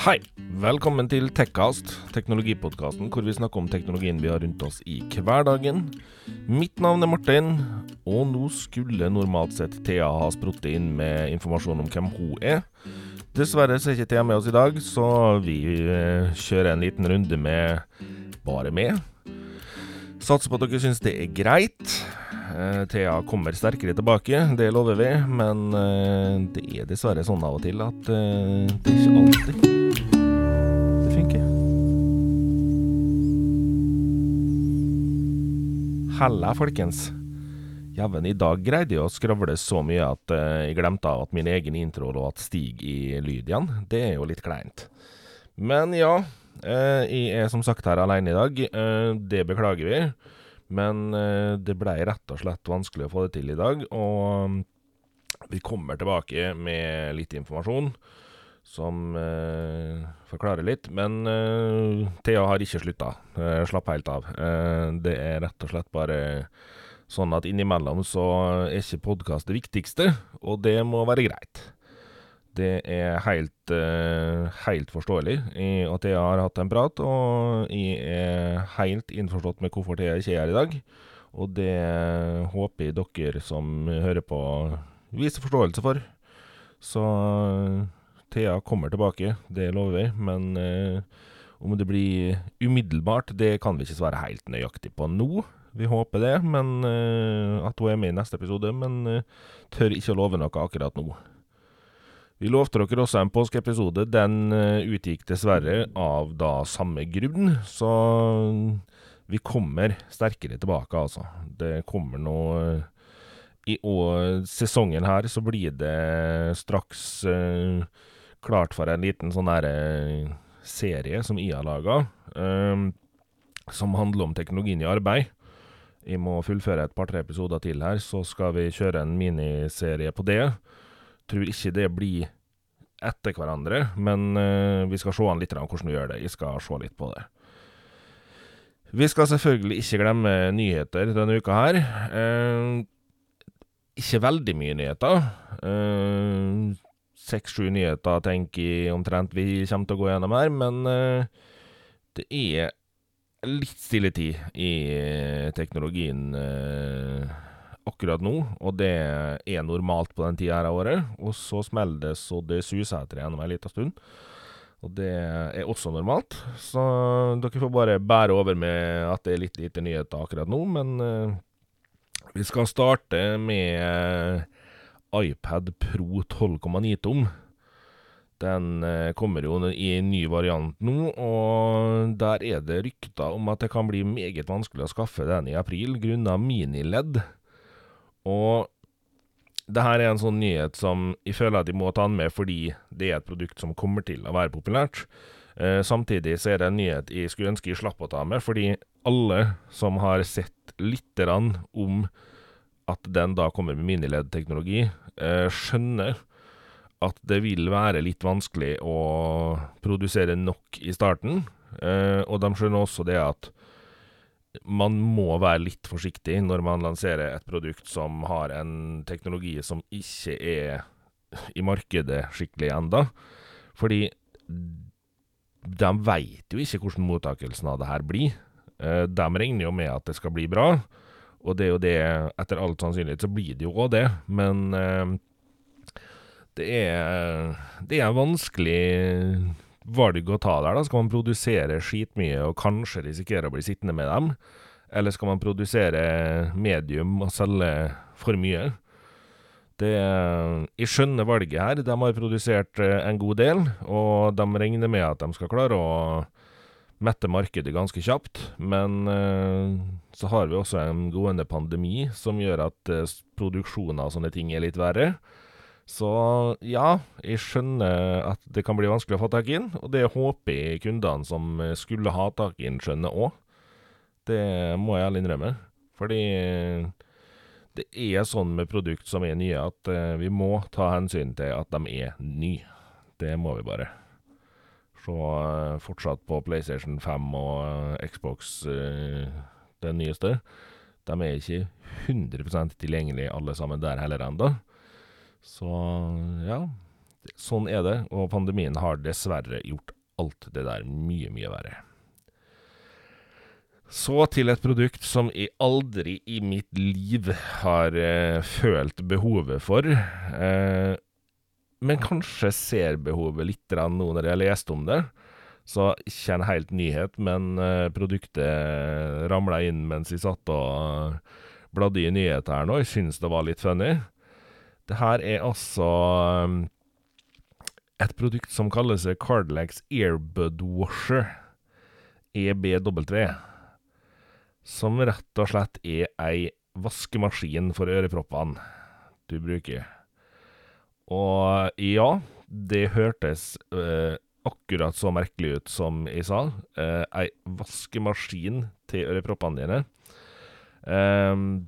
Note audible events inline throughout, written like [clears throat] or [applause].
Hei! Velkommen til Tekkast, teknologipodkasten hvor vi snakker om teknologien vi har rundt oss i hverdagen. Mitt navn er Martin, og nå skulle normalt sett Thea ha spruttet inn med informasjon om hvem hun er. Dessverre så er ikke Thea med oss i dag, så vi eh, kjører en liten runde med bare med. Satser på at dere syns det er greit. Eh, Thea kommer sterkere tilbake, det lover vi, men eh, det er dessverre sånn av og til at det er ikke alltid det funker. Halla, folkens. Jæven, i dag greide jeg å skravle så mye at eh, jeg glemte at min egen intro lå at Stig i lyd igjen. Det er jo litt kleint. Men ja, eh, jeg er som sagt her alene i dag. Eh, det beklager vi. Men det blei rett og slett vanskelig å få det til i dag, og vi kommer tilbake med litt informasjon som eh, forklarer litt. Men eh, Thea har ikke slutta. Eh, slapp helt av. Eh, det er rett og slett bare sånn at innimellom så er ikke podkast det viktigste, og det må være greit. Det er helt, eh, helt forståelig at jeg har hatt en prat, og jeg er helt innforstått med hvorfor Thea ikke er her i dag. Og det håper jeg dere som hører på, viser forståelse for. Så Thea kommer tilbake, det lover vi. Men eh, om det blir umiddelbart, det kan vi ikke svare helt nøyaktig på nå. Vi håper det, men eh, at hun er med i neste episode. Men eh, tør ikke å love noe akkurat nå. Vi lovte dere også en påskeepisode. Den eh, utgikk dessverre av da samme grunn, så vi kommer sterkere tilbake, altså. Det kommer nå eh, I år, sesongen her så blir det straks eh, klart for en liten sånn der eh, serie som jeg har laga, um, som handler om teknologien i arbeid. Jeg må fullføre et par-tre episoder til her, så skal vi kjøre en miniserie på det. Tror ikke det blir etter hverandre, men uh, vi skal se an litt hvordan vi gjør det. Jeg skal se litt på det. Vi skal selvfølgelig ikke glemme nyheter denne uka her. Uh, ikke veldig mye nyheter. Seks-sju nyheter tenker jeg omtrent vi kommer til å gå gjennom her, men eh, det er litt stille tid i eh, teknologien eh, akkurat nå, og det er normalt på den tida her av året. Og så smeller det så det suser etter gjennom ei lita stund. Og det er også normalt, så dere får bare bære over med at det er litt lite nyheter akkurat nå, men eh, vi skal starte med eh, iPad Pro 12,9 tom. Den eh, kommer jo i en ny variant nå, og der er det rykter om at det kan bli meget vanskelig å skaffe den i april grunnet miniledd. Og det her er en sånn nyhet som jeg føler at jeg må ta den med fordi det er et produkt som kommer til å være populært. Eh, samtidig så er det en nyhet jeg skulle ønske jeg slapp å ta med, fordi alle som har sett lite grann om at den da kommer med miniledd-teknologi, eh, skjønner at det vil være litt vanskelig å produsere nok i starten. Eh, og de skjønner også det at man må være litt forsiktig når man lanserer et produkt som har en teknologi som ikke er i markedet skikkelig enda. Fordi de veit jo ikke hvordan mottakelsen av det her blir. Eh, De regner jo med at det skal bli bra, og det er jo det, etter all sannsynlighet, så blir det jo òg det. Men eh, det er Det er vanskelig valg å ta der, da. Skal man produsere skitmye og kanskje risikere å bli sittende med dem? Eller skal man produsere medium og selge for mye? Det Jeg skjønner valget her. De har produsert eh, en god del, og de regner med at de skal klare å mette markedet ganske kjapt. Men eh, så har vi også en gående pandemi som gjør at eh, produksjonen av sånne ting er litt verre. Så ja, jeg skjønner at det kan bli vanskelig å få tak i den, og det håper jeg kundene som eh, skulle ha tak i den, skjønner òg. Det må jeg ærlig innrømme. Fordi det er sånn med produkt som er nye, at eh, vi må ta hensyn til at de er nye. Det må vi bare. Se eh, fortsatt på PlayStation 5 og eh, Xbox, eh, den nyeste. De er ikke 100% tilgjengelige alle sammen der heller ennå. Så ja, Sånn er det, og pandemien har dessverre gjort alt det der mye, mye verre. Så til et produkt som jeg aldri i mitt liv har eh, følt behovet for. Eh, men kanskje ser behovet litt nå når jeg har lest om det. Så ikke en helt nyhet, men eh, produktet ramla inn mens jeg satt og bladde i nyheter her nå. Jeg syns det var litt funny. Det her er altså um, et produkt som kaller seg Cardlax Airbud Washer, EBW. Som rett og slett er ei vaskemaskin for øreproppene du bruker. Og ja, det hørtes uh, akkurat så merkelig ut som jeg sa. Uh, ei vaskemaskin til øreproppene dine. Um,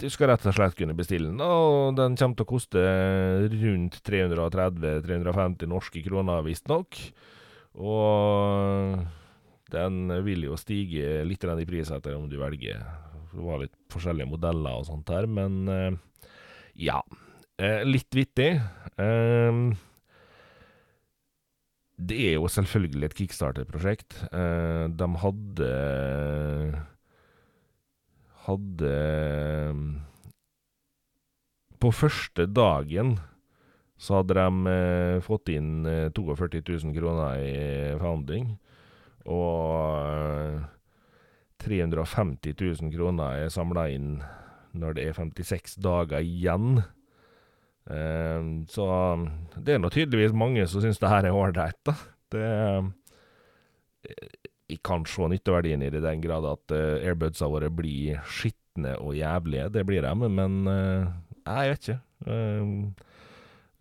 du skal rett og slett kunne bestille den, og den kommer til å koste rundt 330-350 norske kroner, visstnok. Og den vil jo stige litt i pris etter om du velger Det var litt forskjellige modeller og sånt her, men ja. Litt vittig. Det er jo selvfølgelig et kickstarter-prosjekt. De hadde Hadde På første dagen så hadde de eh, fått inn eh, 42 000 kroner i founding. Og 350 000 kroner er samla inn når det er 56 dager igjen. Eh, så det er nå tydeligvis mange som syns det her er ålreit, da. Det Jeg kan se nytteverdien i det i den grad at uh, airbudsa våre blir skitne og jævlige. Det blir de, men uh, jeg vet ikke. Uh,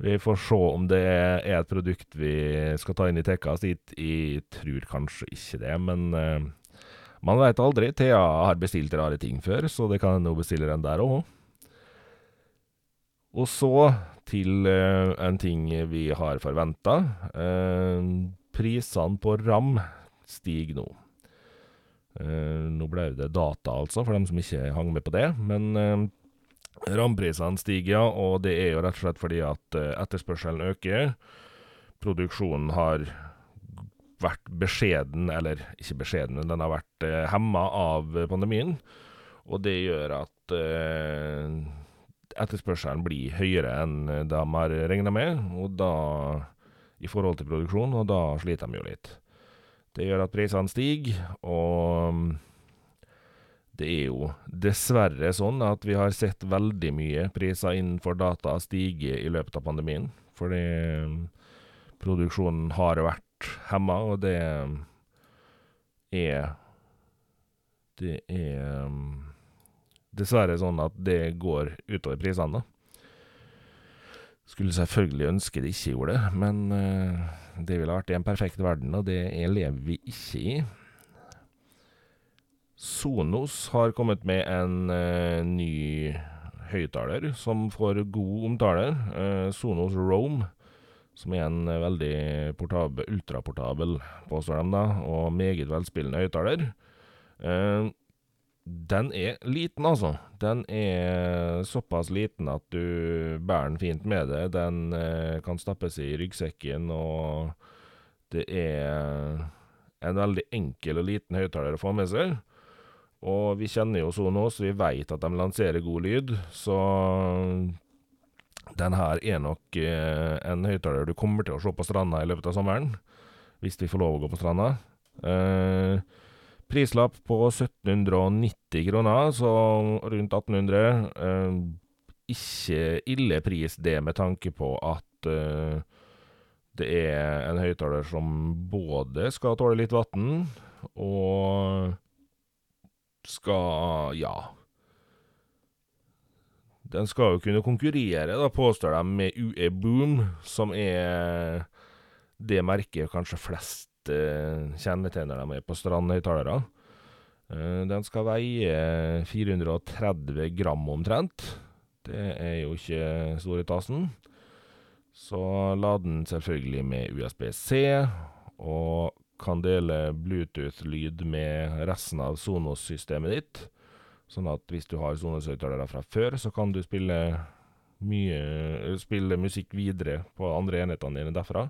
vi får se om det er et produkt vi skal ta inn i Tekkas. Jeg tror kanskje ikke det, men man veit aldri. Thea har bestilt rare ting før, så det kan hende hun bestiller en der òg. Og så til uh, en ting vi har forventa. Uh, prisene på ram stiger nå. nå ble det data, altså, for dem som ikke hang med på det. Men RAM-prisene stiger, og det er jo rett og slett fordi at etterspørselen øker. Produksjonen har vært beskjeden, eller ikke beskjeden, den har vært hemma av pandemien. Og det gjør at etterspørselen blir høyere enn de har regna med, og da i forhold til produksjon, og da sliter de jo litt. Det gjør at prisene stiger, og det er jo dessverre sånn at vi har sett veldig mye priser innenfor data stige i løpet av pandemien. Fordi um, produksjonen har vært hemma, og det er Det er dessverre sånn at det går utover prisene, Skulle selvfølgelig ønske det ikke gjorde det, men uh, det ville vært i en perfekt verden, og det lever vi ikke i. Sonos har kommet med en uh, ny høyttaler som får god omtale. Uh, Sonos Rome, som er en veldig portabel, ultraportabel, påstår de, da, og meget velspillende høyttaler. Den er liten, altså. Den er såpass liten at du bærer den fint med deg. Den kan stappes i ryggsekken, og det er en veldig enkel og liten høyttaler å få med seg. Og vi kjenner jo Sonos, vi veit at de lanserer god lyd, så den her er nok eh, en høyttaler du kommer til å se på stranda i løpet av sommeren. Hvis vi får lov å gå på stranda. Eh, prislapp på 1790 kroner, så rundt 1800. Eh, ikke ille pris, det med tanke på at eh, det er en høyttaler som både skal tåle litt vann, og skal Ja. Den skal jo kunne konkurrere, da, påstår de, med UE Boom, som er det merket kanskje flest eh, når de med på strandhøyttalere. Eh, den skal veie 430 gram omtrent. Det er jo ikke store tassen. Så lader den selvfølgelig med USB-C, og kan dele Bluetooth-lyd med resten av Sonos-systemet ditt. Sånn at hvis du har Sonos-høyttalere fra før, så kan du spille mye Spille musikk videre på andre enhetene dine derfra.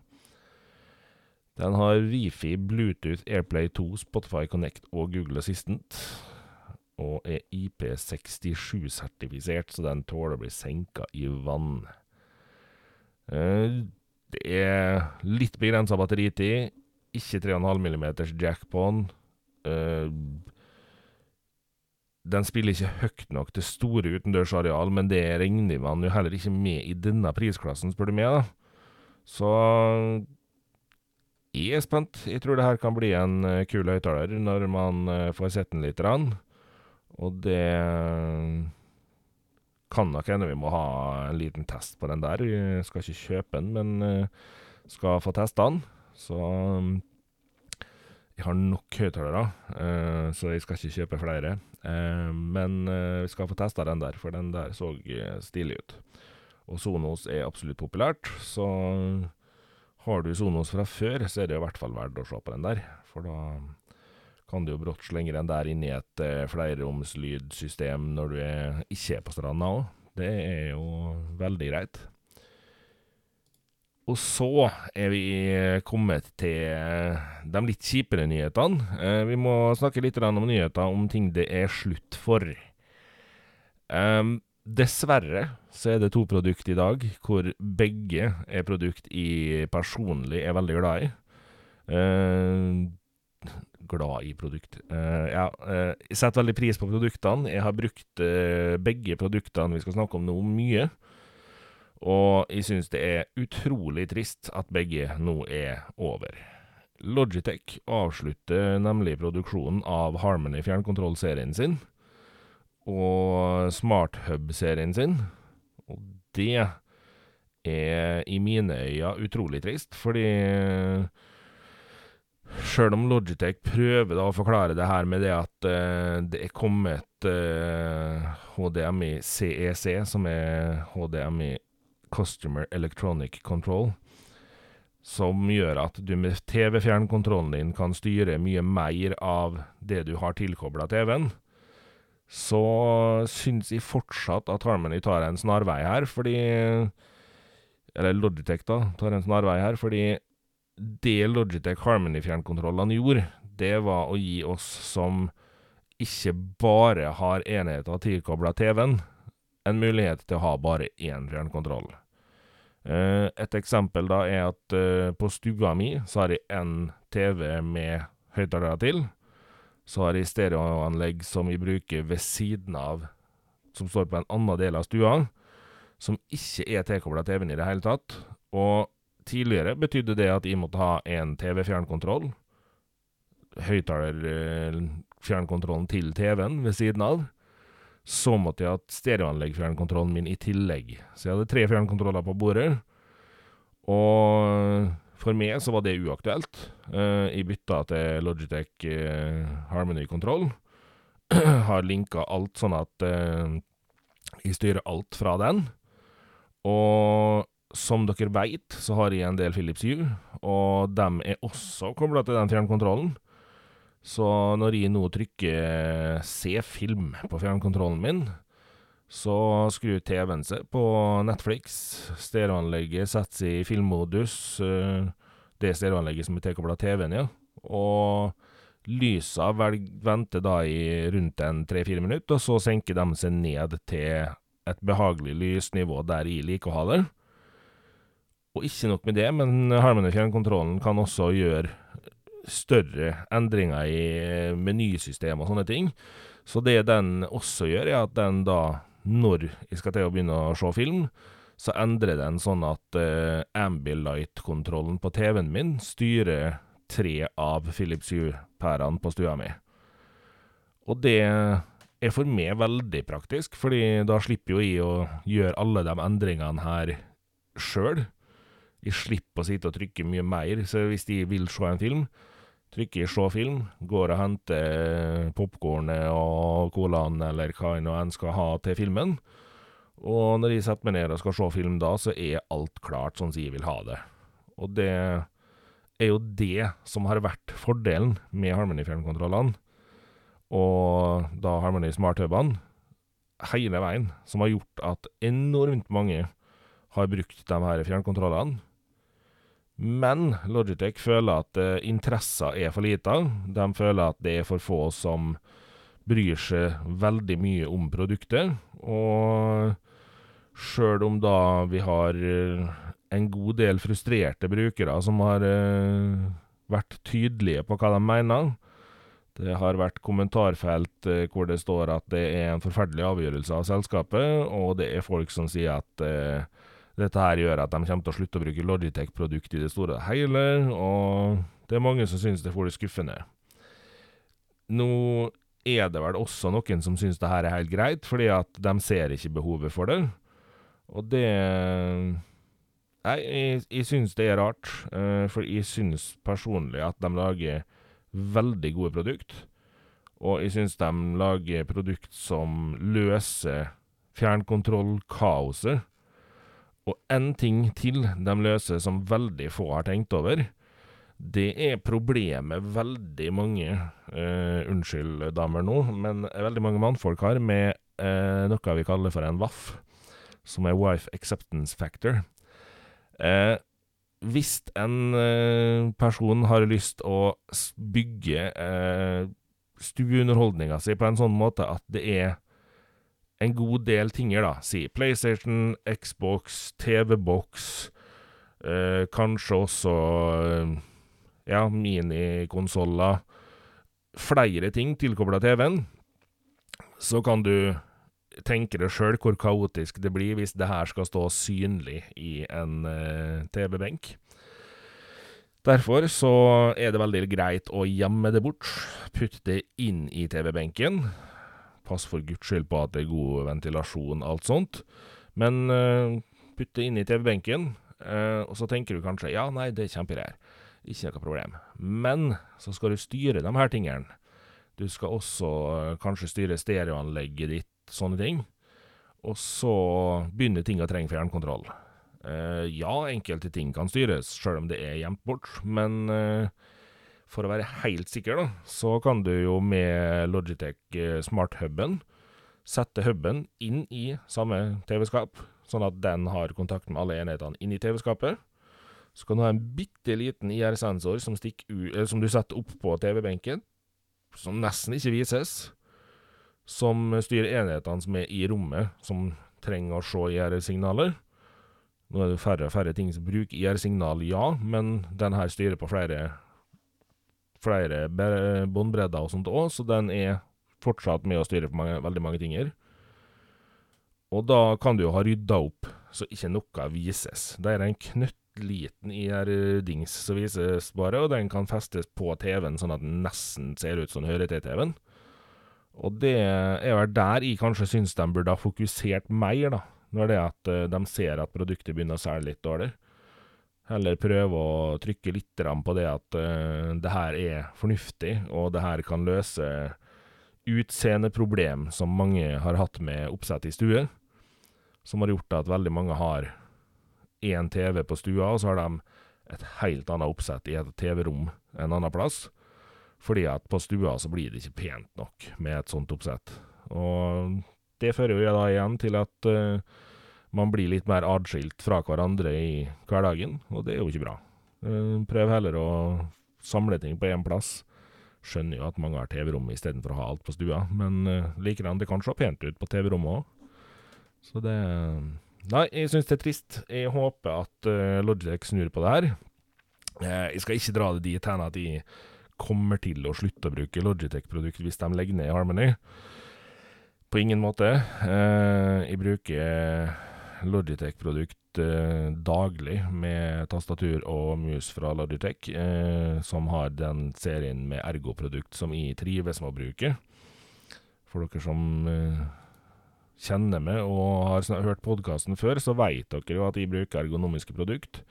Den har Wifi, Bluetooth, Airplay 2, Spotify Connect og Google Assistant. Og er IP67-sertifisert, så den tåler å bli senka i vann. Eh, det er litt begrensa batteritid. Ikke 3,5 mm jack på den. Uh, den spiller ikke høyt nok til store utendørsareal, men det regner man jo heller ikke med i denne prisklassen, spør du meg. da. Så jeg er spent. Jeg tror det her kan bli en uh, kul høyttaler når man uh, får sett den litt. Rann. Og det kan nok hende vi må ha en liten test på den der. Vi skal ikke kjøpe den, men skal få testa den. Så jeg har nok høyttalere, så jeg skal ikke kjøpe flere. Men vi skal få testa den der, for den der så stilig ut. Og Sonos er absolutt populært, så har du Sonos fra før, så er det i hvert fall verdt å se på den der. For da kan du jo brått slenge den der inn i et fleromslydsystem når du er, ikke er på stranda òg. Det er jo veldig greit. Og så er vi kommet til de litt kjipere nyhetene. Eh, vi må snakke litt om nyheter om ting det er slutt for. Um, dessverre så er det to produkter i dag hvor begge er produkt jeg personlig er veldig glad i. Uh, glad i produkt. Uh, ja, uh, jeg setter veldig pris på produktene. Jeg har brukt begge produktene vi skal snakke om nå, mye. Og jeg syns det er utrolig trist at begge nå er over. Logitech avslutter nemlig produksjonen av Harmony fjernkontrollserien sin og SmartHub-serien sin. Og det er i mine øyne utrolig trist, fordi Sjøl om Logitech prøver da å forklare det her med det at uh, det er kommet uh, HDMI CEC, som er HDMI Customer Electronic Control, som gjør at du med TV-fjernkontrollen din kan styre mye mer av det du har tilkobla TV-en, så syns jeg fortsatt at Harmony tar en snarvei her, fordi Eller Logitech, da, tar en snarvei her, fordi det Logitech Harmony-fjernkontrollene gjorde, det var å gi oss som ikke bare har enheter tilkobla TV-en, en mulighet til å ha bare én fjernkontroll. Uh, et eksempel da er at uh, på stua mi så har jeg én TV med høyttalere til. Så har jeg stereoanlegg som vi bruker ved siden av, som står på en annen del av stua, som ikke er tilkobla TV-en i det hele tatt. Og tidligere betydde det at jeg måtte ha en TV-fjernkontroll, høyttalerfjernkontrollen uh, til TV-en ved siden av. Så måtte jeg ha stereoanlegg-fjernkontrollen min i tillegg. Så jeg hadde tre fjernkontroller på bordet. Og for meg så var det uaktuelt. Jeg bytta til Logitech uh, Harmony Control. [clears throat] Har linka alt sånn at uh, jeg styrer alt fra den. Og som dere veit, så har jeg en del Philips Hue, og dem er også kobla til den fjernkontrollen. Så når jeg nå trykker se film på fjernkontrollen min, så skru TV-en seg på Netflix. Stereoanlegget setter seg i filmmodus. Eh, det stereoanlegget som er tilkobla TV-en, ja. Og lysa venter da i rundt en tre-fire minutter, og så senker de seg ned til et behagelig lysnivå der jeg liker å ha det. Og ikke nok med det, men Harmony kan også gjøre større endringer i menysystem og sånne ting. Så det den også gjør, er at den da, når jeg skal til å begynne å se film, så endrer den sånn at uh, Ambilight-kontrollen på TV-en min styrer tre av Philips Hue-pærene på stua mi. Og det er for meg veldig praktisk, fordi da slipper jo jeg å gjøre alle de endringene her sjøl. Jeg slipper å sitte og trykke mye mer, så hvis de vil se en film, trykker 'se film', går og henter popkornet og colaen eller hva enn en skal ha til filmen. Og når jeg setter meg ned og skal se film da, så er alt klart sånn som jeg vil ha det. Og det er jo det som har vært fordelen med Harmony fjernkontrollene, og da Harmony smarthubene, hele veien, som har gjort at enormt mange har brukt de her fjernkontrollene. Men Logitech føler at uh, interessen er for lite. De føler at det er for få som bryr seg veldig mye om produktet. Og sjøl om da vi har uh, en god del frustrerte brukere som har uh, vært tydelige på hva de mener, det har vært kommentarfelt hvor det står at det er en forferdelig avgjørelse av selskapet, og det er folk som sier at dette her gjør at de kommer til å slutte å bruke Logitech-produkt i det store og hele, og det er mange som synes det får det skuffende. Nå er det vel også noen som synes det her er helt greit, fordi at de ser ikke behovet for det. Og det Nei, jeg, jeg synes det er rart, uh, for jeg synes personlig at de lager veldig gode produkt. Og jeg synes de lager produkt som løser fjernkontrollkaoset og en ting til de løser som veldig få har tenkt over, det er problemet veldig mange uh, Unnskyld, damer nå, men veldig mange mannfolk har med uh, noe vi kaller for en WAF, som er Wife Acceptance Factor. Uh, hvis en person har lyst å bygge stueunderholdninga si på en sånn måte at det er en god del tinger, da. Si PlayStation, Xbox, TV-boks, eh, kanskje også eh, ja, minikonsoller. Flere ting tilkobla TV-en. Så kan du tenke deg sjøl hvor kaotisk det blir hvis det her skal stå synlig i en eh, TV-benk. Derfor så er det veldig greit å gjemme det bort, putte det inn i TV-benken. Pass for guds skyld på at det er god ventilasjon, alt sånt. Men uh, putt det inn i TV-benken, uh, og så tenker du kanskje ja, nei, det er kjempegreier. Ikke noe problem. Men så skal du styre de her tingene. Du skal også uh, kanskje styre stereoanlegget ditt, sånne ting. Og så begynner ting å trenge fjernkontroll. Uh, ja, enkelte ting kan styres, sjøl om det er gjemt bort, men uh, for å være helt sikker, da, så kan du jo med Logitech Smart Smart-huben sette huben inn i samme TV-skap, sånn at den har kontakt med alle enhetene inn i TV-skapet. Så kan du ha en bitte liten IR-sensor som, som, du setter opp på TV-benken, som nesten ikke vises, som styrer enhetene som er i rommet, som trenger å se IR-signaler. Nå er det færre og færre ting som bruker IR-signal, ja, men den her styrer på flere flere båndbredder og sånt òg, så den er fortsatt med å styre på mange, veldig mange ting. Og da kan du jo ha rydda opp så ikke noe vises. Det er en knøttliten IR-dings som vises bare, og den kan festes på TV-en sånn at den nesten ser ut som hører til TV-en. Og det er vel der jeg kanskje syns de burde ha fokusert mer, da. Når det er at eh, de ser at produktet begynner å selge litt dårlig heller prøve å trykke litt på det at uh, det her er fornuftig, og det her kan løse utseendeproblem som mange har hatt med oppsett i stue, som har gjort at veldig mange har én TV på stua, og så har de et helt annet oppsett i et TV-rom en annen plass. Fordi at på stua så blir det ikke pent nok med et sånt oppsett. Og det fører jo da igjen til at uh, man blir litt mer adskilt fra hverandre i hverdagen, og det er jo ikke bra. Uh, prøv heller å samle ting på én plass. Skjønner jo at mange har TV-rom istedenfor å ha alt på stua, men uh, likedan, det kan se pent ut på TV-rommet òg. Så det Nei, jeg syns det er trist. Jeg håper at Logitech snur på det her. Jeg skal ikke dra det dit hen at de kommer til å slutte å bruke Logitech-produkt hvis de legger ned Harmony. På ingen måte. Jeg bruker Logitech-produkt eh, daglig med tastatur og mus fra Logitech, eh, som har den serien med Ergo-produkt som jeg trives med å bruke. For dere som eh, kjenner meg og har hørt podkasten før, så veit dere jo at jeg bruker ergonomiske produkt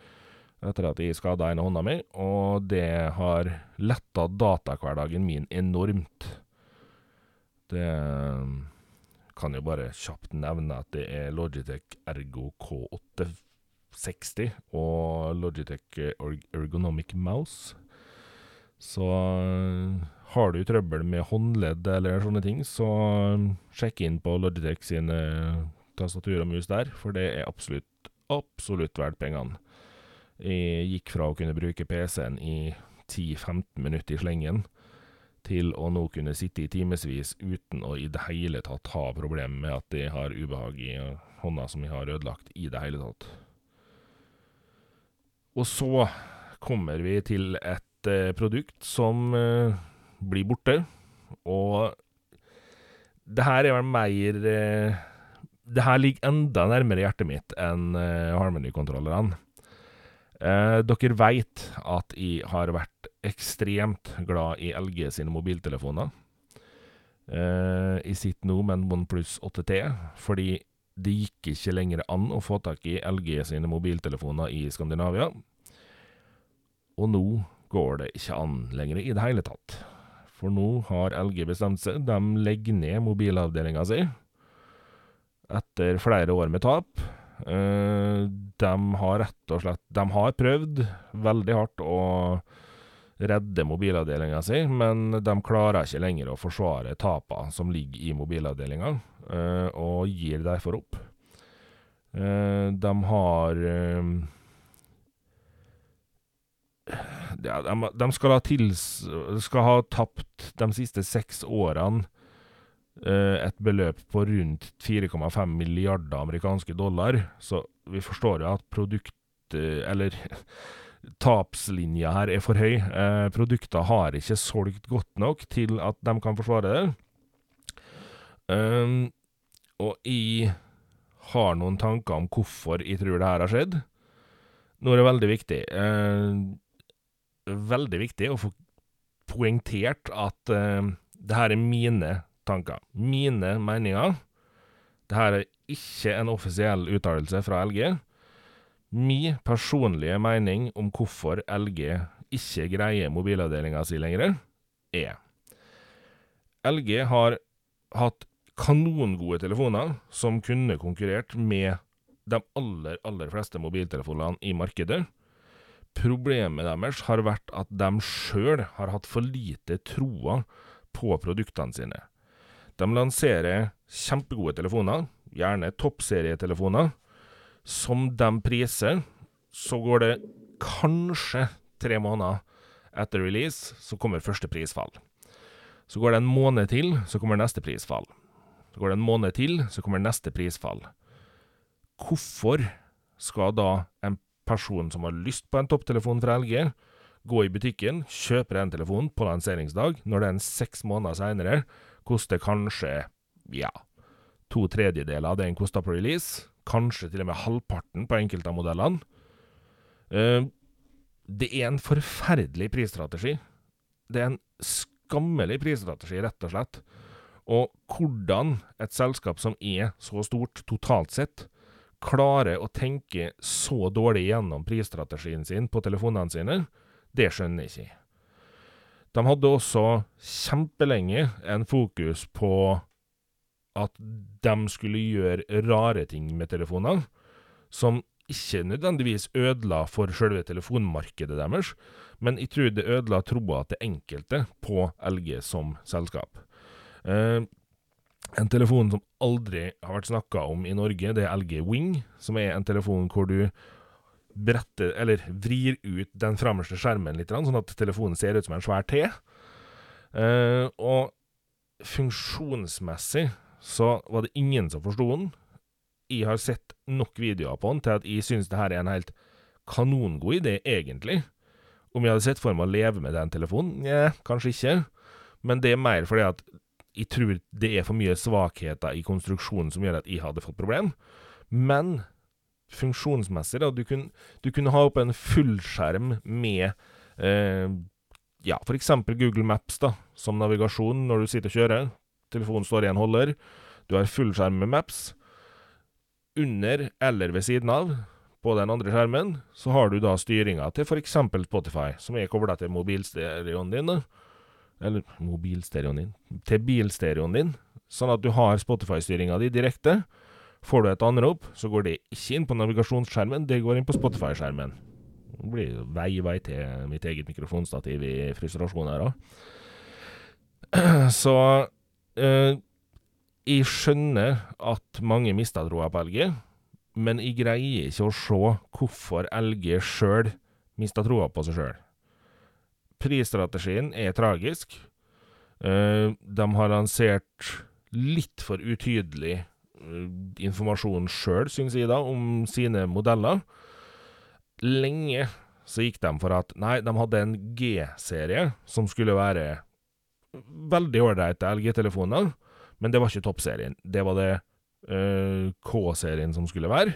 etter at jeg skada ene hånda mi, og det har letta datahverdagen min enormt. Det kan jo bare kjapt nevne at det er Logitech Ergo K860 og Logitech Ergonomic Mouse. Så har du trøbbel med håndledd eller sånne ting, så um, sjekk inn på Logitech sine tastatur og mus der, for det er absolutt, absolutt verdt pengene. Jeg gikk fra å kunne bruke PC-en i 10-15 minutter i slengen, til å nå kunne sitte i timevis uten å i det hele tatt ha problemer med at de har ubehag i hånda som de har ødelagt i det hele tatt. Og så kommer vi til et eh, produkt som eh, blir borte. Og det her er vel mer eh, Det her ligger enda nærmere hjertet mitt enn eh, Harmony-kontrollerne. Eh, dere veit at jeg har vært ekstremt glad i LG sine mobiltelefoner. Eh, jeg sitter nå med en OnePlus 8T, fordi det gikk ikke lenger an å få tak i LG sine mobiltelefoner i Skandinavia. Og nå går det ikke an lenger i det hele tatt. For nå har LG bestemt seg. De legger ned mobilavdelinga si etter flere år med tap. Uh, de har rett og slett De har prøvd veldig hardt å redde mobilavdelinga si, men de klarer ikke lenger å forsvare tapene som ligger i mobilavdelinga, uh, og gir derfor opp. Uh, de har ja, de, de, skal, ha tils, skal ha tapt de siste seks årene eh, et beløp på rundt 4,5 milliarder amerikanske dollar. Så vi forstår jo at produkt... Eh, eller [laughs] tapslinja her er for høy. Eh, produkter har ikke solgt godt nok til at de kan forsvare det. Um, og jeg har noen tanker om hvorfor jeg tror det her har skjedd. Nå er det veldig viktig. Eh, veldig viktig å få poengtert at eh, det her er mine tanker. Mine meninger. Det her er ikke en offisiell uttalelse fra LG. Min personlige mening om hvorfor LG ikke greier mobilavdelinga si lenger, er LG har hatt kanongode telefoner som kunne konkurrert med de aller, aller fleste mobiltelefonene i markedet. Problemet deres har vært at de sjøl har hatt for lite troa på produktene sine. De lanserer kjempegode telefoner, gjerne toppserietelefoner. Som de priser, så går det kanskje tre måneder etter release, så kommer første prisfall. Så går det en måned til, så kommer neste prisfall. Så går det en måned til, så kommer neste prisfall. Hvorfor skal da en person som har lyst på en topptelefon fra LG, gå i butikken, kjøpe den telefonen på lanseringsdag, når den seks måneder seinere koster kanskje, ja, to tredjedeler av det den kosta på release. Kanskje til og med halvparten på enkelte av modellene. Uh, det er en forferdelig prisstrategi. Det er en skammelig prisstrategi, rett og slett. Og hvordan et selskap som er så stort totalt sett, klarer å tenke så dårlig gjennom prisstrategien sin på telefonene sine, det skjønner jeg ikke. De hadde også kjempelenge en fokus på at de skulle gjøre rare ting med telefonene, som ikke nødvendigvis ødela for selve telefonmarkedet deres, men jeg tror det ødela troa til enkelte på LG som selskap. Eh, en telefon som aldri har vært snakka om i Norge, det er LG Wing, som er en telefon hvor du bretter, eller vrir ut den fremmeste skjermen litt, sånn at telefonen ser ut som en svær T. Uh, og funksjonsmessig så var det ingen som forsto den. Jeg har sett nok videoer på den til at jeg syns det her er en helt kanongod idé, egentlig. Om jeg hadde sett for meg å leve med den telefonen? Nja, kanskje ikke. Men det er mer fordi at jeg tror det er for mye svakheter i konstruksjonen som gjør at jeg hadde fått problem. Men funksjonsmessig, da, du kunne, du kunne ha opp en fullskjerm med eh, ja, f.eks. Google Maps da, som navigasjon når du sitter og kjører. Telefonen står i en holder. Du har fullskjerm med Maps. Under eller ved siden av, på den andre skjermen, så har du da styringa til f.eks. Spotify, som er kobla til mobilstereoen din. da eller mobilstereoen din, til bilstereoen din, sånn at du har Spotify-styringa di direkte. Får du et anrop, så går det ikke inn på navigasjonsskjermen, det går inn på Spotify-skjermen. Det blir vei-vei til mitt eget mikrofonstativ i frustrasjon her òg. [clears throat] Så eh, jeg skjønner at mange mista troa på LG, men jeg greier ikke å se hvorfor LG sjøl mista troa på seg sjøl. Prisstrategien er tragisk. Eh, de har lansert litt for utydelig informasjon sjøl, syns jeg, om sine modeller. Lenge så gikk de for at nei, de hadde en G-serie som skulle være veldig ålreite LG-telefoner, men det var ikke toppserien. Det var det uh, K-serien som skulle være.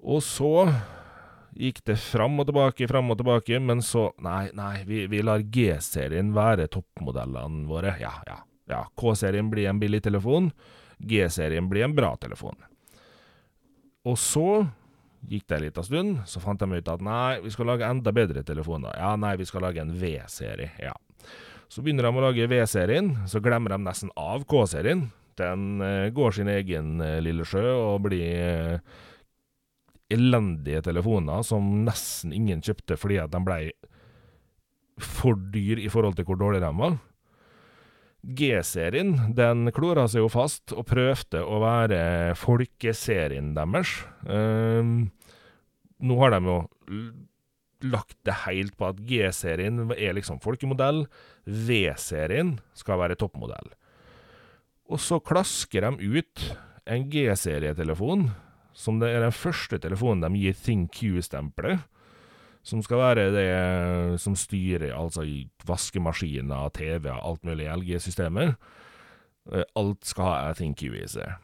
Og så gikk det fram og tilbake, fram og tilbake, men så Nei, nei, vi, vi lar G-serien være toppmodellene våre. Ja, ja. ja. K-serien blir en billig telefon. G-serien blir en bra telefon. Og så Gikk det en liten stund, så fant de ut at nei, vi skal lage enda bedre telefoner. Ja, nei, vi skal lage en V-serie. Ja. Så begynner de å lage V-serien, så glemmer de nesten av K-serien. Den uh, går sin egen uh, lille sjø og blir uh, elendige telefoner som nesten ingen kjøpte fordi at de blei for dyr i forhold til hvor dårlige de var. G-serien den klora seg jo fast og prøvde å være folkeserien deres. Um, nå har de jo lagt det helt på at G-serien er liksom folkemodell, V-serien skal være toppmodell. Og så klasker de ut en G-serietelefon, som det er den første telefonen de gir ThinQ-stempelet som skal være det som styrer altså i vaskemaskiner, TV og alt mulig LG-systemet. Eh, alt skal ha ThinQ i seg.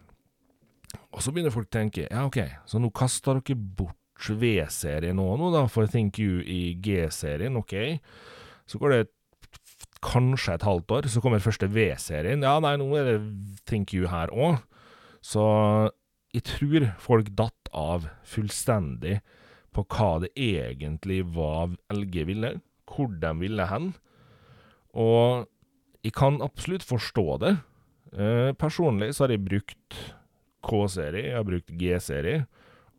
Og så begynner folk å tenke ja, OK, så nå kaster dere bort V-serien nå, nå da, for ThinkU i G-serien, OK. Så går det kanskje et halvt år, så kommer første V-serien. Ja, nei, nå er det ThinkU her òg. Så jeg tror folk datt av fullstendig på hva det egentlig var LG ville, hvor de ville hen. Og jeg kan absolutt forstå det. Eh, personlig så har jeg brukt K-serie, jeg har brukt G-serie,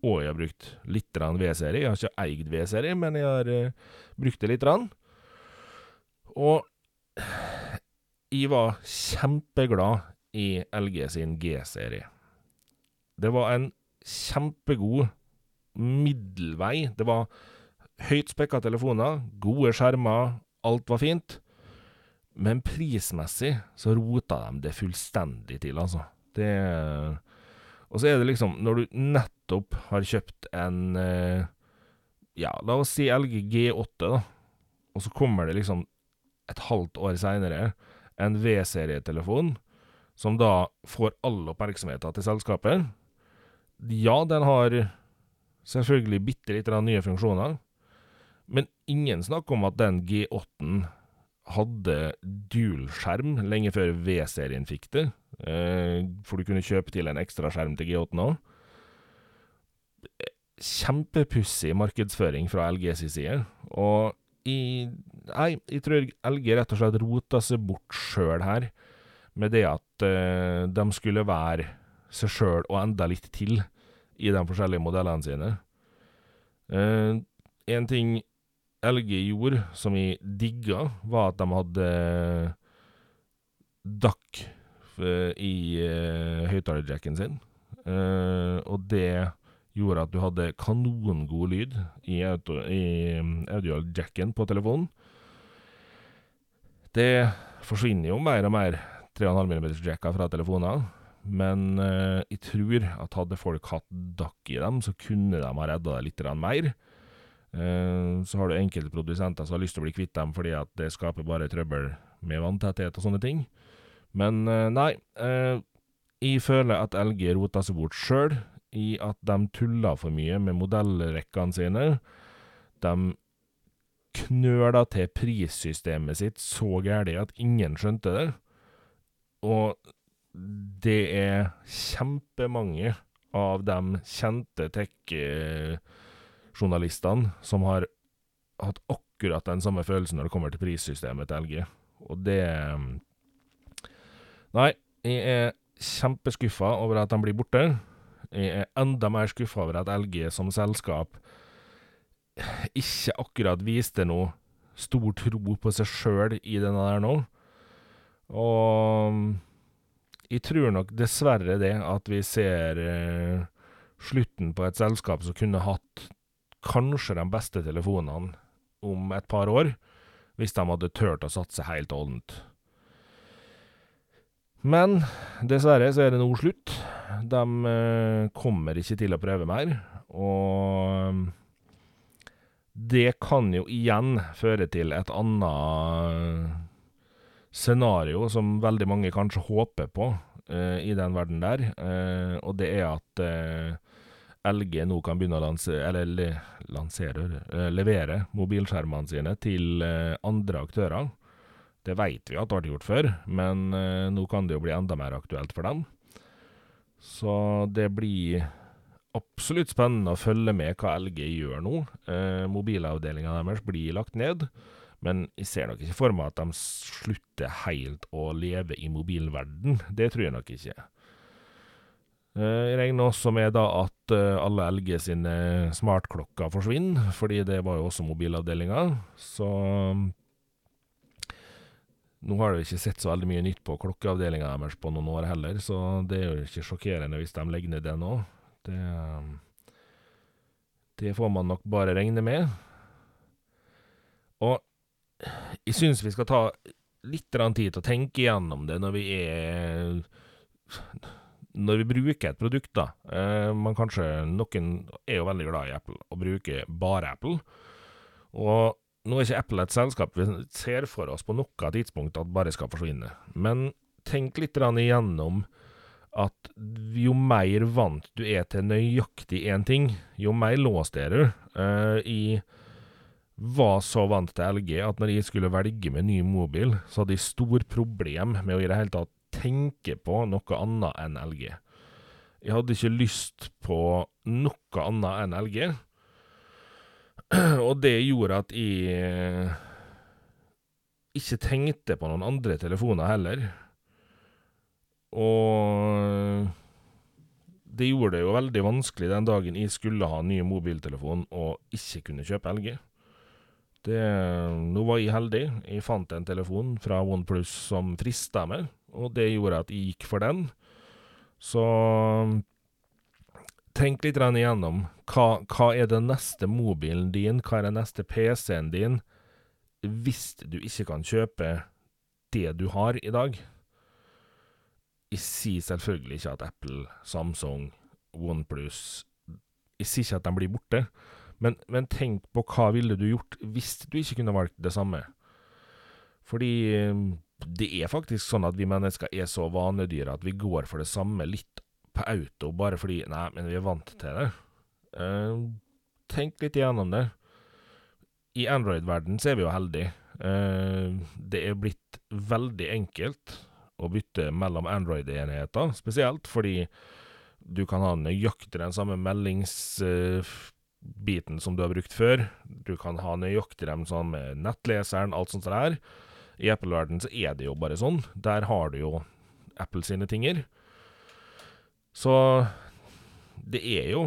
og jeg har brukt litt V-serie. Jeg har ikke eid V-serie, men jeg har eh, brukt det litt. Og jeg var kjempeglad i LG sin G-serie. Det var en kjempegod middelvei. Det var høyt spekka telefoner, gode skjermer, alt var fint. Men prismessig så rota de det fullstendig til, altså. Det Og så er det liksom, når du nettopp har kjøpt en eh, Ja, la oss si LG G8, da, og så kommer det liksom et halvt år seinere en V-serietelefon som da får all oppmerksomheten til selskapet. Ja, den har Selvfølgelig bitte litt nye funksjoner, men ingen snakker om at den G8-en hadde dual-skjerm lenge før V-serien fikk det, eh, for du kunne kjøpe til en ekstra skjerm til G8-en òg. Kjempepussig markedsføring fra LGs side, og nei, jeg tror LG rett og slett rota seg bort sjøl her, med det at uh, de skulle være seg sjøl og enda litt til i de forskjellige modellene sine. Uh, en ting LG gjorde som vi digga, var at de hadde DAC uh, i uh, høyttalerjacken sin. Og det gjorde at du hadde kanongod lyd i, i audiojacken på telefonen. Det forsvinner jo mer og mer 3,5 mm-jacker fra telefoner. Men uh, jeg tror at hadde folk hatt dakk i dem, så kunne de ha redda det litt mer. Uh, så har du enkelte produsenter som har lyst til å bli kvitt dem fordi at det skaper bare trøbbel med vanntetthet og sånne ting. Men uh, nei, jeg føler at LG roter seg bort sjøl i at de tuller for mye med modellrekkene sine. De knøla til prissystemet sitt så gærent at ingen skjønte det. Og det er kjempemange av de kjente tech-journalistene som har hatt akkurat den samme følelsen når det kommer til prissystemet til LG. Og det Nei, jeg er kjempeskuffa over at de blir borte. Jeg er enda mer skuffa over at LG som selskap ikke akkurat viste noe stor tro på seg sjøl i denne der nå. Og jeg tror nok dessverre det, at vi ser eh, slutten på et selskap som kunne hatt kanskje de beste telefonene om et par år, hvis de hadde turt å satse helt og. Men dessverre så er det nå slutt. De eh, kommer ikke til å prøve mer, og det kan jo igjen føre til et annet scenario som veldig mange kanskje håper på uh, i den verden der, uh, og det er at eh, LG nå kan begynne å lansere, le, lansere, levere mobilskjermene sine til andre aktører. Det vet vi at det ble gjort før, men nå kan det jo bli enda mer aktuelt for dem. Så det blir absolutt spennende å følge med hva LG gjør nå. Eh, Mobilavdelinga deres blir lagt ned. Men jeg ser nok ikke for meg at de slutter helt å leve i mobilverden. Det tror jeg nok ikke. Eh, jeg regner også med da at eh, alle LG sine smartklokker forsvinner, fordi det var jo også mobilavdelinga. Så nå har det ikke sett så veldig mye nytt på klokkeavdelinga deres på noen år heller, så det er jo ikke sjokkerende hvis de legger ned det nå. Det, det får man nok bare regne med. Og jeg syns vi skal ta litt tid til å tenke igjennom det når vi er Når vi bruker et produkt, da. Eh, man kanskje Noen er jo veldig glad i Apple og bruker bare Apple. Og nå er ikke Apple et selskap vi ser for oss på noe tidspunkt at bare skal forsvinne. Men tenk litt igjennom at jo mer vant du er til nøyaktig én ting, jo mer låst er du. Uh, I var så vant til LG at når jeg skulle velge med ny mobil, så hadde jeg stor problem med å i det hele tatt tenke på noe annet enn LG. Jeg hadde ikke lyst på noe annet enn LG. Og det gjorde at jeg ikke tenkte på noen andre telefoner heller. Og det gjorde det jo veldig vanskelig den dagen jeg skulle ha ny mobiltelefon og ikke kunne kjøpe LG. Det, nå var jeg heldig. Jeg fant en telefon fra OnePlus som frista meg, og det gjorde at jeg gikk for den. Så tenk litt igjennom. Hva, hva er den neste mobilen din, hva er den neste PC-en din, hvis du ikke kan kjøpe det du har i dag? Jeg sier selvfølgelig ikke at Apple, Samsung, OnePlus Jeg sier ikke at de blir borte. Men, men, tenk på hva ville du gjort hvis du ikke kunne valgt det samme. Fordi eh, det er faktisk sånn at vi mennesker er så vanedyre at vi går for det samme litt på auto bare fordi Nei, men vi er vant til det. Uh, tenk litt igjennom det. I Android-verden så er vi jo heldige. Uh, det er blitt veldig enkelt å bytte mellom Android-enheter, spesielt fordi du kan ha nøyaktig den samme meldings... Uh, biten som du har brukt før. Du kan ha nøyaktig dem sånn med nettleseren, alt sånt der. I Apple-verdenen så er det jo bare sånn. Der har du jo Apple sine tinger. Så det er jo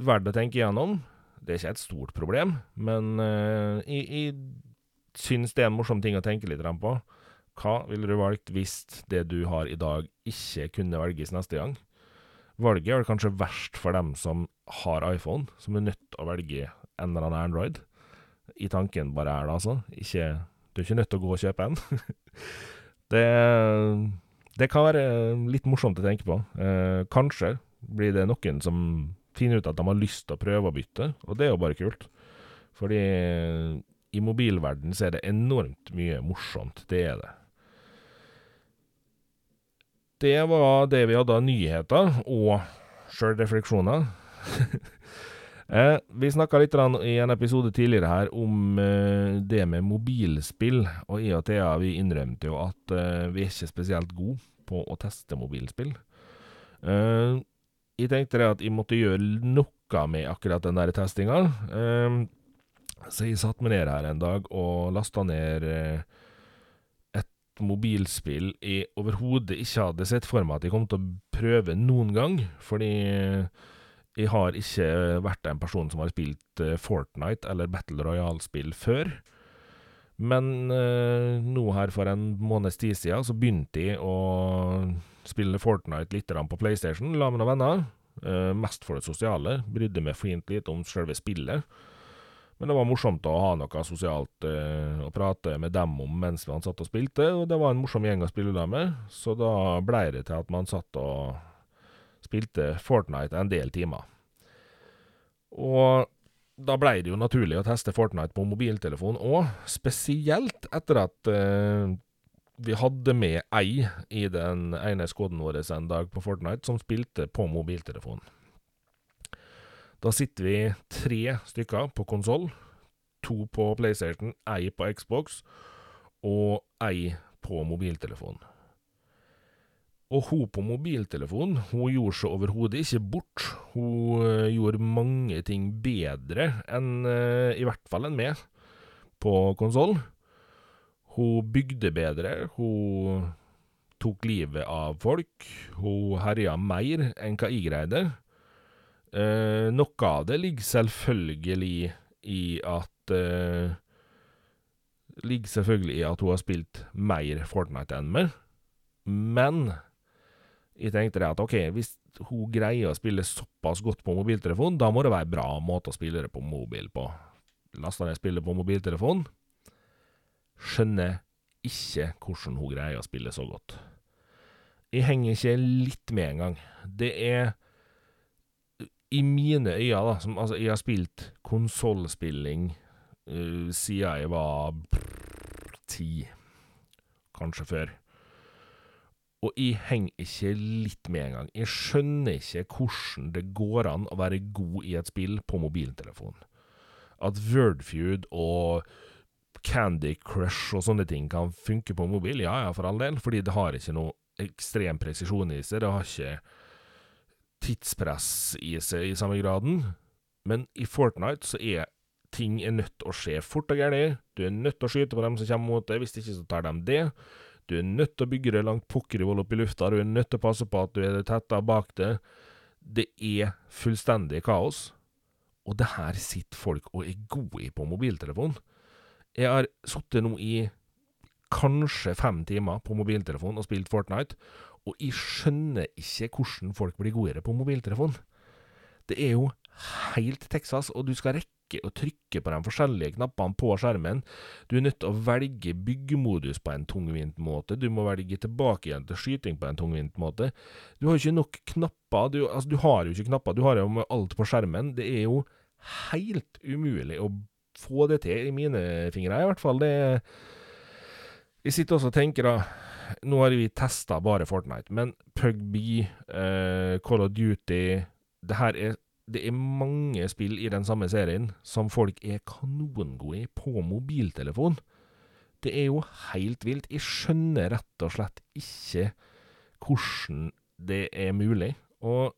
verdt å tenke igjennom. Det er ikke et stort problem, men uh, jeg, jeg syns det er en morsom ting å tenke litt på. Hva ville du valgt hvis det du har i dag, ikke kunne velges neste gang? Valget er kanskje verst for dem som har iPhone, som er nødt til å velge en eller annen Android. I tanken bare er det, altså. Ikke, du er ikke nødt til å gå og kjøpe en. [laughs] det, det, kan være litt morsomt å tenke på. Eh, kanskje blir det noen som finner ut at de har lyst til å prøve å bytte, og det er jo bare kult. Fordi i mobilverden så er det enormt mye morsomt. Det er det. Det var det vi hadde av nyheter og sjølrefleksjoner. [laughs] eh, vi snakka litt i en episode tidligere her om eh, det med mobilspill, og jeg og Thea vi innrømte jo at eh, vi er ikke spesielt gode på å teste mobilspill. Eh, jeg tenkte det at jeg måtte gjøre noe med akkurat den der testinga, eh, så jeg satte meg ned her en dag og lasta ned eh, mobilspill jeg overhodet ikke hadde sett for meg at jeg kom til å prøve noen gang. Fordi jeg har ikke vært en person som har spilt eh, Fortnite eller Battle Royale-spill før. Men eh, nå her for en måneds tid siden så begynte jeg å spille Fortnite litt på PlayStation la med noen venner. Eh, mest for det sosiale. Brydde meg fint litt om selve spillet. Men det var morsomt å ha noe sosialt eh, å prate med dem om mens man satt og spilte, og det var en morsom gjeng å spille dem med, så da blei det til at man satt og spilte Fortnite en del timer. Og da blei det jo naturlig å teste Fortnite på mobiltelefon òg, spesielt etter at eh, vi hadde med ei i den ene skåden vår en dag på Fortnite som spilte på mobiltelefon. Da sitter vi tre stykker på konsoll. To på PlayStation, ei på Xbox og ei på mobiltelefon. Og hun på mobiltelefonen hun gjorde seg overhodet ikke bort. Hun uh, gjorde mange ting bedre enn uh, i hvert fall enn meg på konsoll. Hun bygde bedre, hun tok livet av folk, hun herja mer enn hva jeg greide. Uh, noe av det ligger selvfølgelig i at eh, Ligger selvfølgelig i at hun har spilt mer Fortnite enn meg, men jeg tenkte det at OK, hvis hun greier å spille såpass godt på mobiltelefon, da må det være bra måte å spille det på mobil på. Lasta ned spillet på mobiltelefon. Skjønner ikke hvordan hun greier å spille så godt. Jeg henger ikke litt med engang. Det er i mine øyne, da som, Altså, jeg har spilt konsollspilling uh, siden jeg var ti. Kanskje før. Og jeg henger ikke litt med engang. Jeg skjønner ikke hvordan det går an å være god i et spill på mobiltelefon. At Wordfeud og Candy Crush og sånne ting kan funke på mobil, ja ja, for all del, fordi det har ikke noe ekstrem presisjon i seg. Det har ikke tidspress i seg i samme graden. Men i Fortnite så er ting er nødt til å skje fort og gærent. Du er nødt til å skyte på dem som kommer mot deg, hvis ikke så tar de det. Du er nødt til å bygge det langt pokkervoll opp i lufta, du er nødt til å passe på at du er tetta bak det. Det er fullstendig kaos. Og det her sitter folk og er gode i på mobiltelefon. Jeg har sittet nå i kanskje fem timer på mobiltelefon og spilt Fortnite, og jeg skjønner ikke hvordan folk blir godere på mobiltelefon. Det er jo helt Texas, og du skal rekke å trykke på de forskjellige knappene på skjermen. Du er nødt til å velge byggemodus på en tungvint måte, du må velge tilbake igjen til skyting på en tungvint måte. Du har jo ikke nok knapper, du, altså, du har jo ikke knapper, du har jo alt på skjermen. Det er jo helt umulig å få det til, i mine fingre i hvert fall. Det Jeg sitter også og tenker da Nå har vi testa bare Fortnite, men Pugby, uh, Call of Duty Det er det er mange spill i den samme serien som folk er kanongode i på mobiltelefon. Det er jo helt vilt. Jeg skjønner rett og slett ikke hvordan det er mulig. Og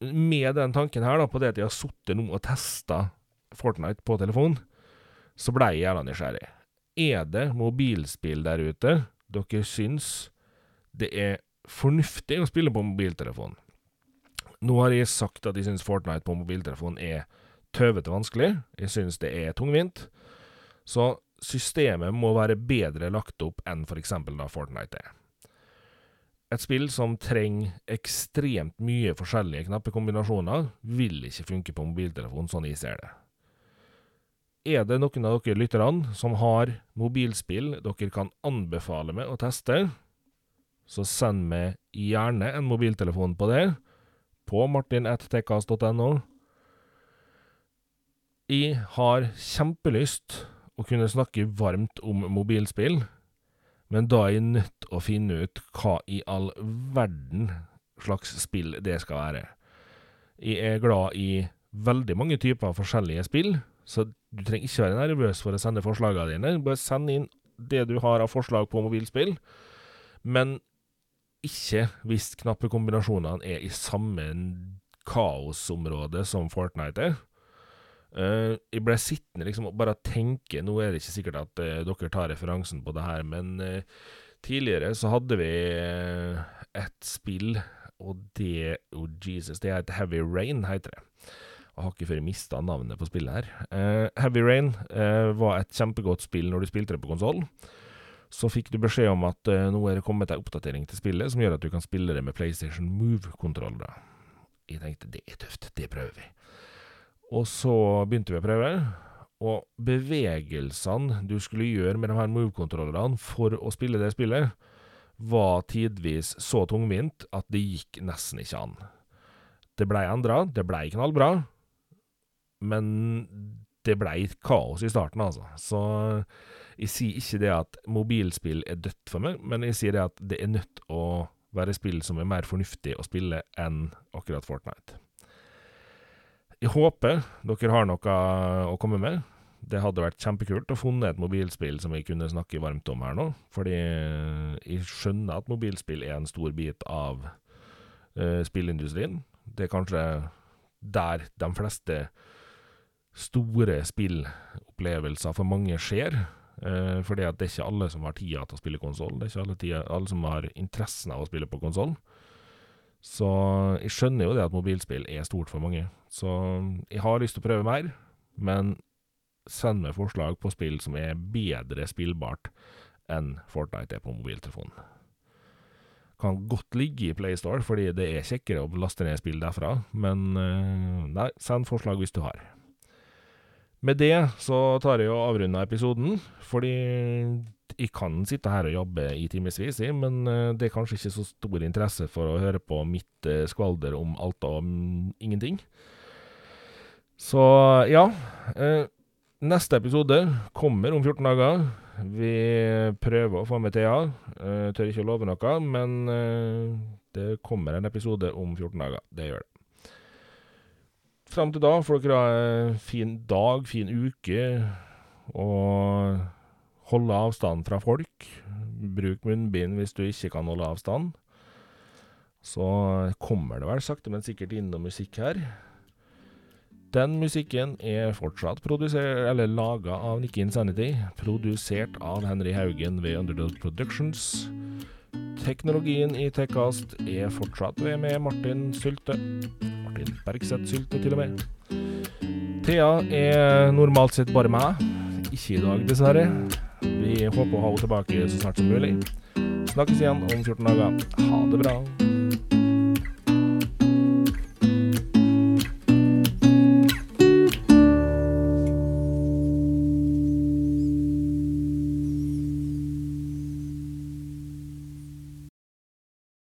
med den tanken her, da, på det at jeg har sittet nå og testa Fortnite på telefon, så blei jeg gjerne nysgjerrig. Er det mobilspill der ute dere syns det er fornuftig å spille på mobiltelefon? Nå har jeg sagt at jeg syns Fortnite på mobiltelefon er tøvete vanskelig. Jeg syns det er tungvint. Så systemet må være bedre lagt opp enn f.eks. da Fortnite er. Et spill som trenger ekstremt mye forskjellige knappekombinasjoner, vil ikke funke på mobiltelefon, sånn jeg ser det. Er det noen av dere lytterne som har mobilspill dere kan anbefale meg å teste, så send meg gjerne en mobiltelefon på det på martin.tekkas.no. Jeg har kjempelyst å kunne snakke varmt om mobilspill, men da er jeg nødt til å finne ut hva i all verden slags spill det skal være. Jeg er glad i veldig mange typer forskjellige spill, så du trenger ikke være nervøs for å sende forslagene dine. Bare send inn det du har av forslag på mobilspill. Men ikke hvis knappekombinasjonene er i samme kaosområde som Fortnite er. Uh, jeg ble sittende liksom og bare tenke Nå er det ikke sikkert at uh, dere tar referansen på det her, men uh, tidligere så hadde vi et spill, og det Oh Jesus, det heter Heavy Rain, heter det. Jeg har ikke før mista navnet på spillet her. Eh, Heavy Rain eh, var et kjempegodt spill når du spilte det på konsoll. Så fikk du beskjed om at eh, nå er det kommet en oppdatering til spillet som gjør at du kan spille det med PlayStation Move-kontrollere. Jeg tenkte det er tøft, det prøver vi. Og så begynte vi å prøve. Og bevegelsene du skulle gjøre med de her Move-kontrollerne for å spille det spillet, var tidvis så tungvint at det gikk nesten ikke an. Det blei endra, det blei knallbra, men det blei kaos i starten, altså. Så jeg sier ikke det at mobilspill er dødt for meg, men jeg sier det at det er nødt å være spill som er mer fornuftig å spille enn akkurat Fortnite. Jeg håper dere har noe å komme med. Det hadde vært kjempekult å funne et mobilspill som vi kunne snakke varmt om her nå. Fordi jeg skjønner at mobilspill er en stor bit av uh, spillindustrien. Det er kanskje der de fleste store spillopplevelser for mange skjer. Uh, fordi det er ikke alle som har tida til å spille konsoll. Det er ikke alle, tida, alle som har interessen av å spille på konsoll. Så jeg skjønner jo det at mobilspill er stort for mange. Så jeg har lyst til å prøve mer, men send meg forslag på spill som er bedre spillbart enn Fortnite er på mobiltelefonen. Kan godt ligge i PlayStore, fordi det er kjekkere å laste ned spill derfra, men uh, nei, send forslag hvis du har. Med det så tar jeg og avrunder episoden, fordi jeg kan sitte her og jobbe i timevis, men uh, det er kanskje ikke så stor interesse for å høre på mitt uh, skvalder om alt og ingenting. Så ja. Neste episode kommer om 14 dager. Vi prøver å få med Thea. Tør ikke å love noe, men det kommer en episode om 14 dager. Det gjør det. Fram til da får dere ha en fin dag, fin uke, og holde avstand fra folk. Bruk munnbind hvis du ikke kan holde avstand. Så kommer det vel sakte, men sikkert inn noe musikk her. Den musikken er fortsatt laga av Nikke Insanity, produsert av Henry Haugen ved Underdog Productions. Teknologien i Tekkast er fortsatt ved med Martin Sylte. Martin Bergseth Sylte, til og med. Thea er normalt sett bare meg. Ikke i dag, dessverre. Vi håper å ha henne tilbake så snart som mulig. Snakkes igjen om 14 dager. Ha det bra.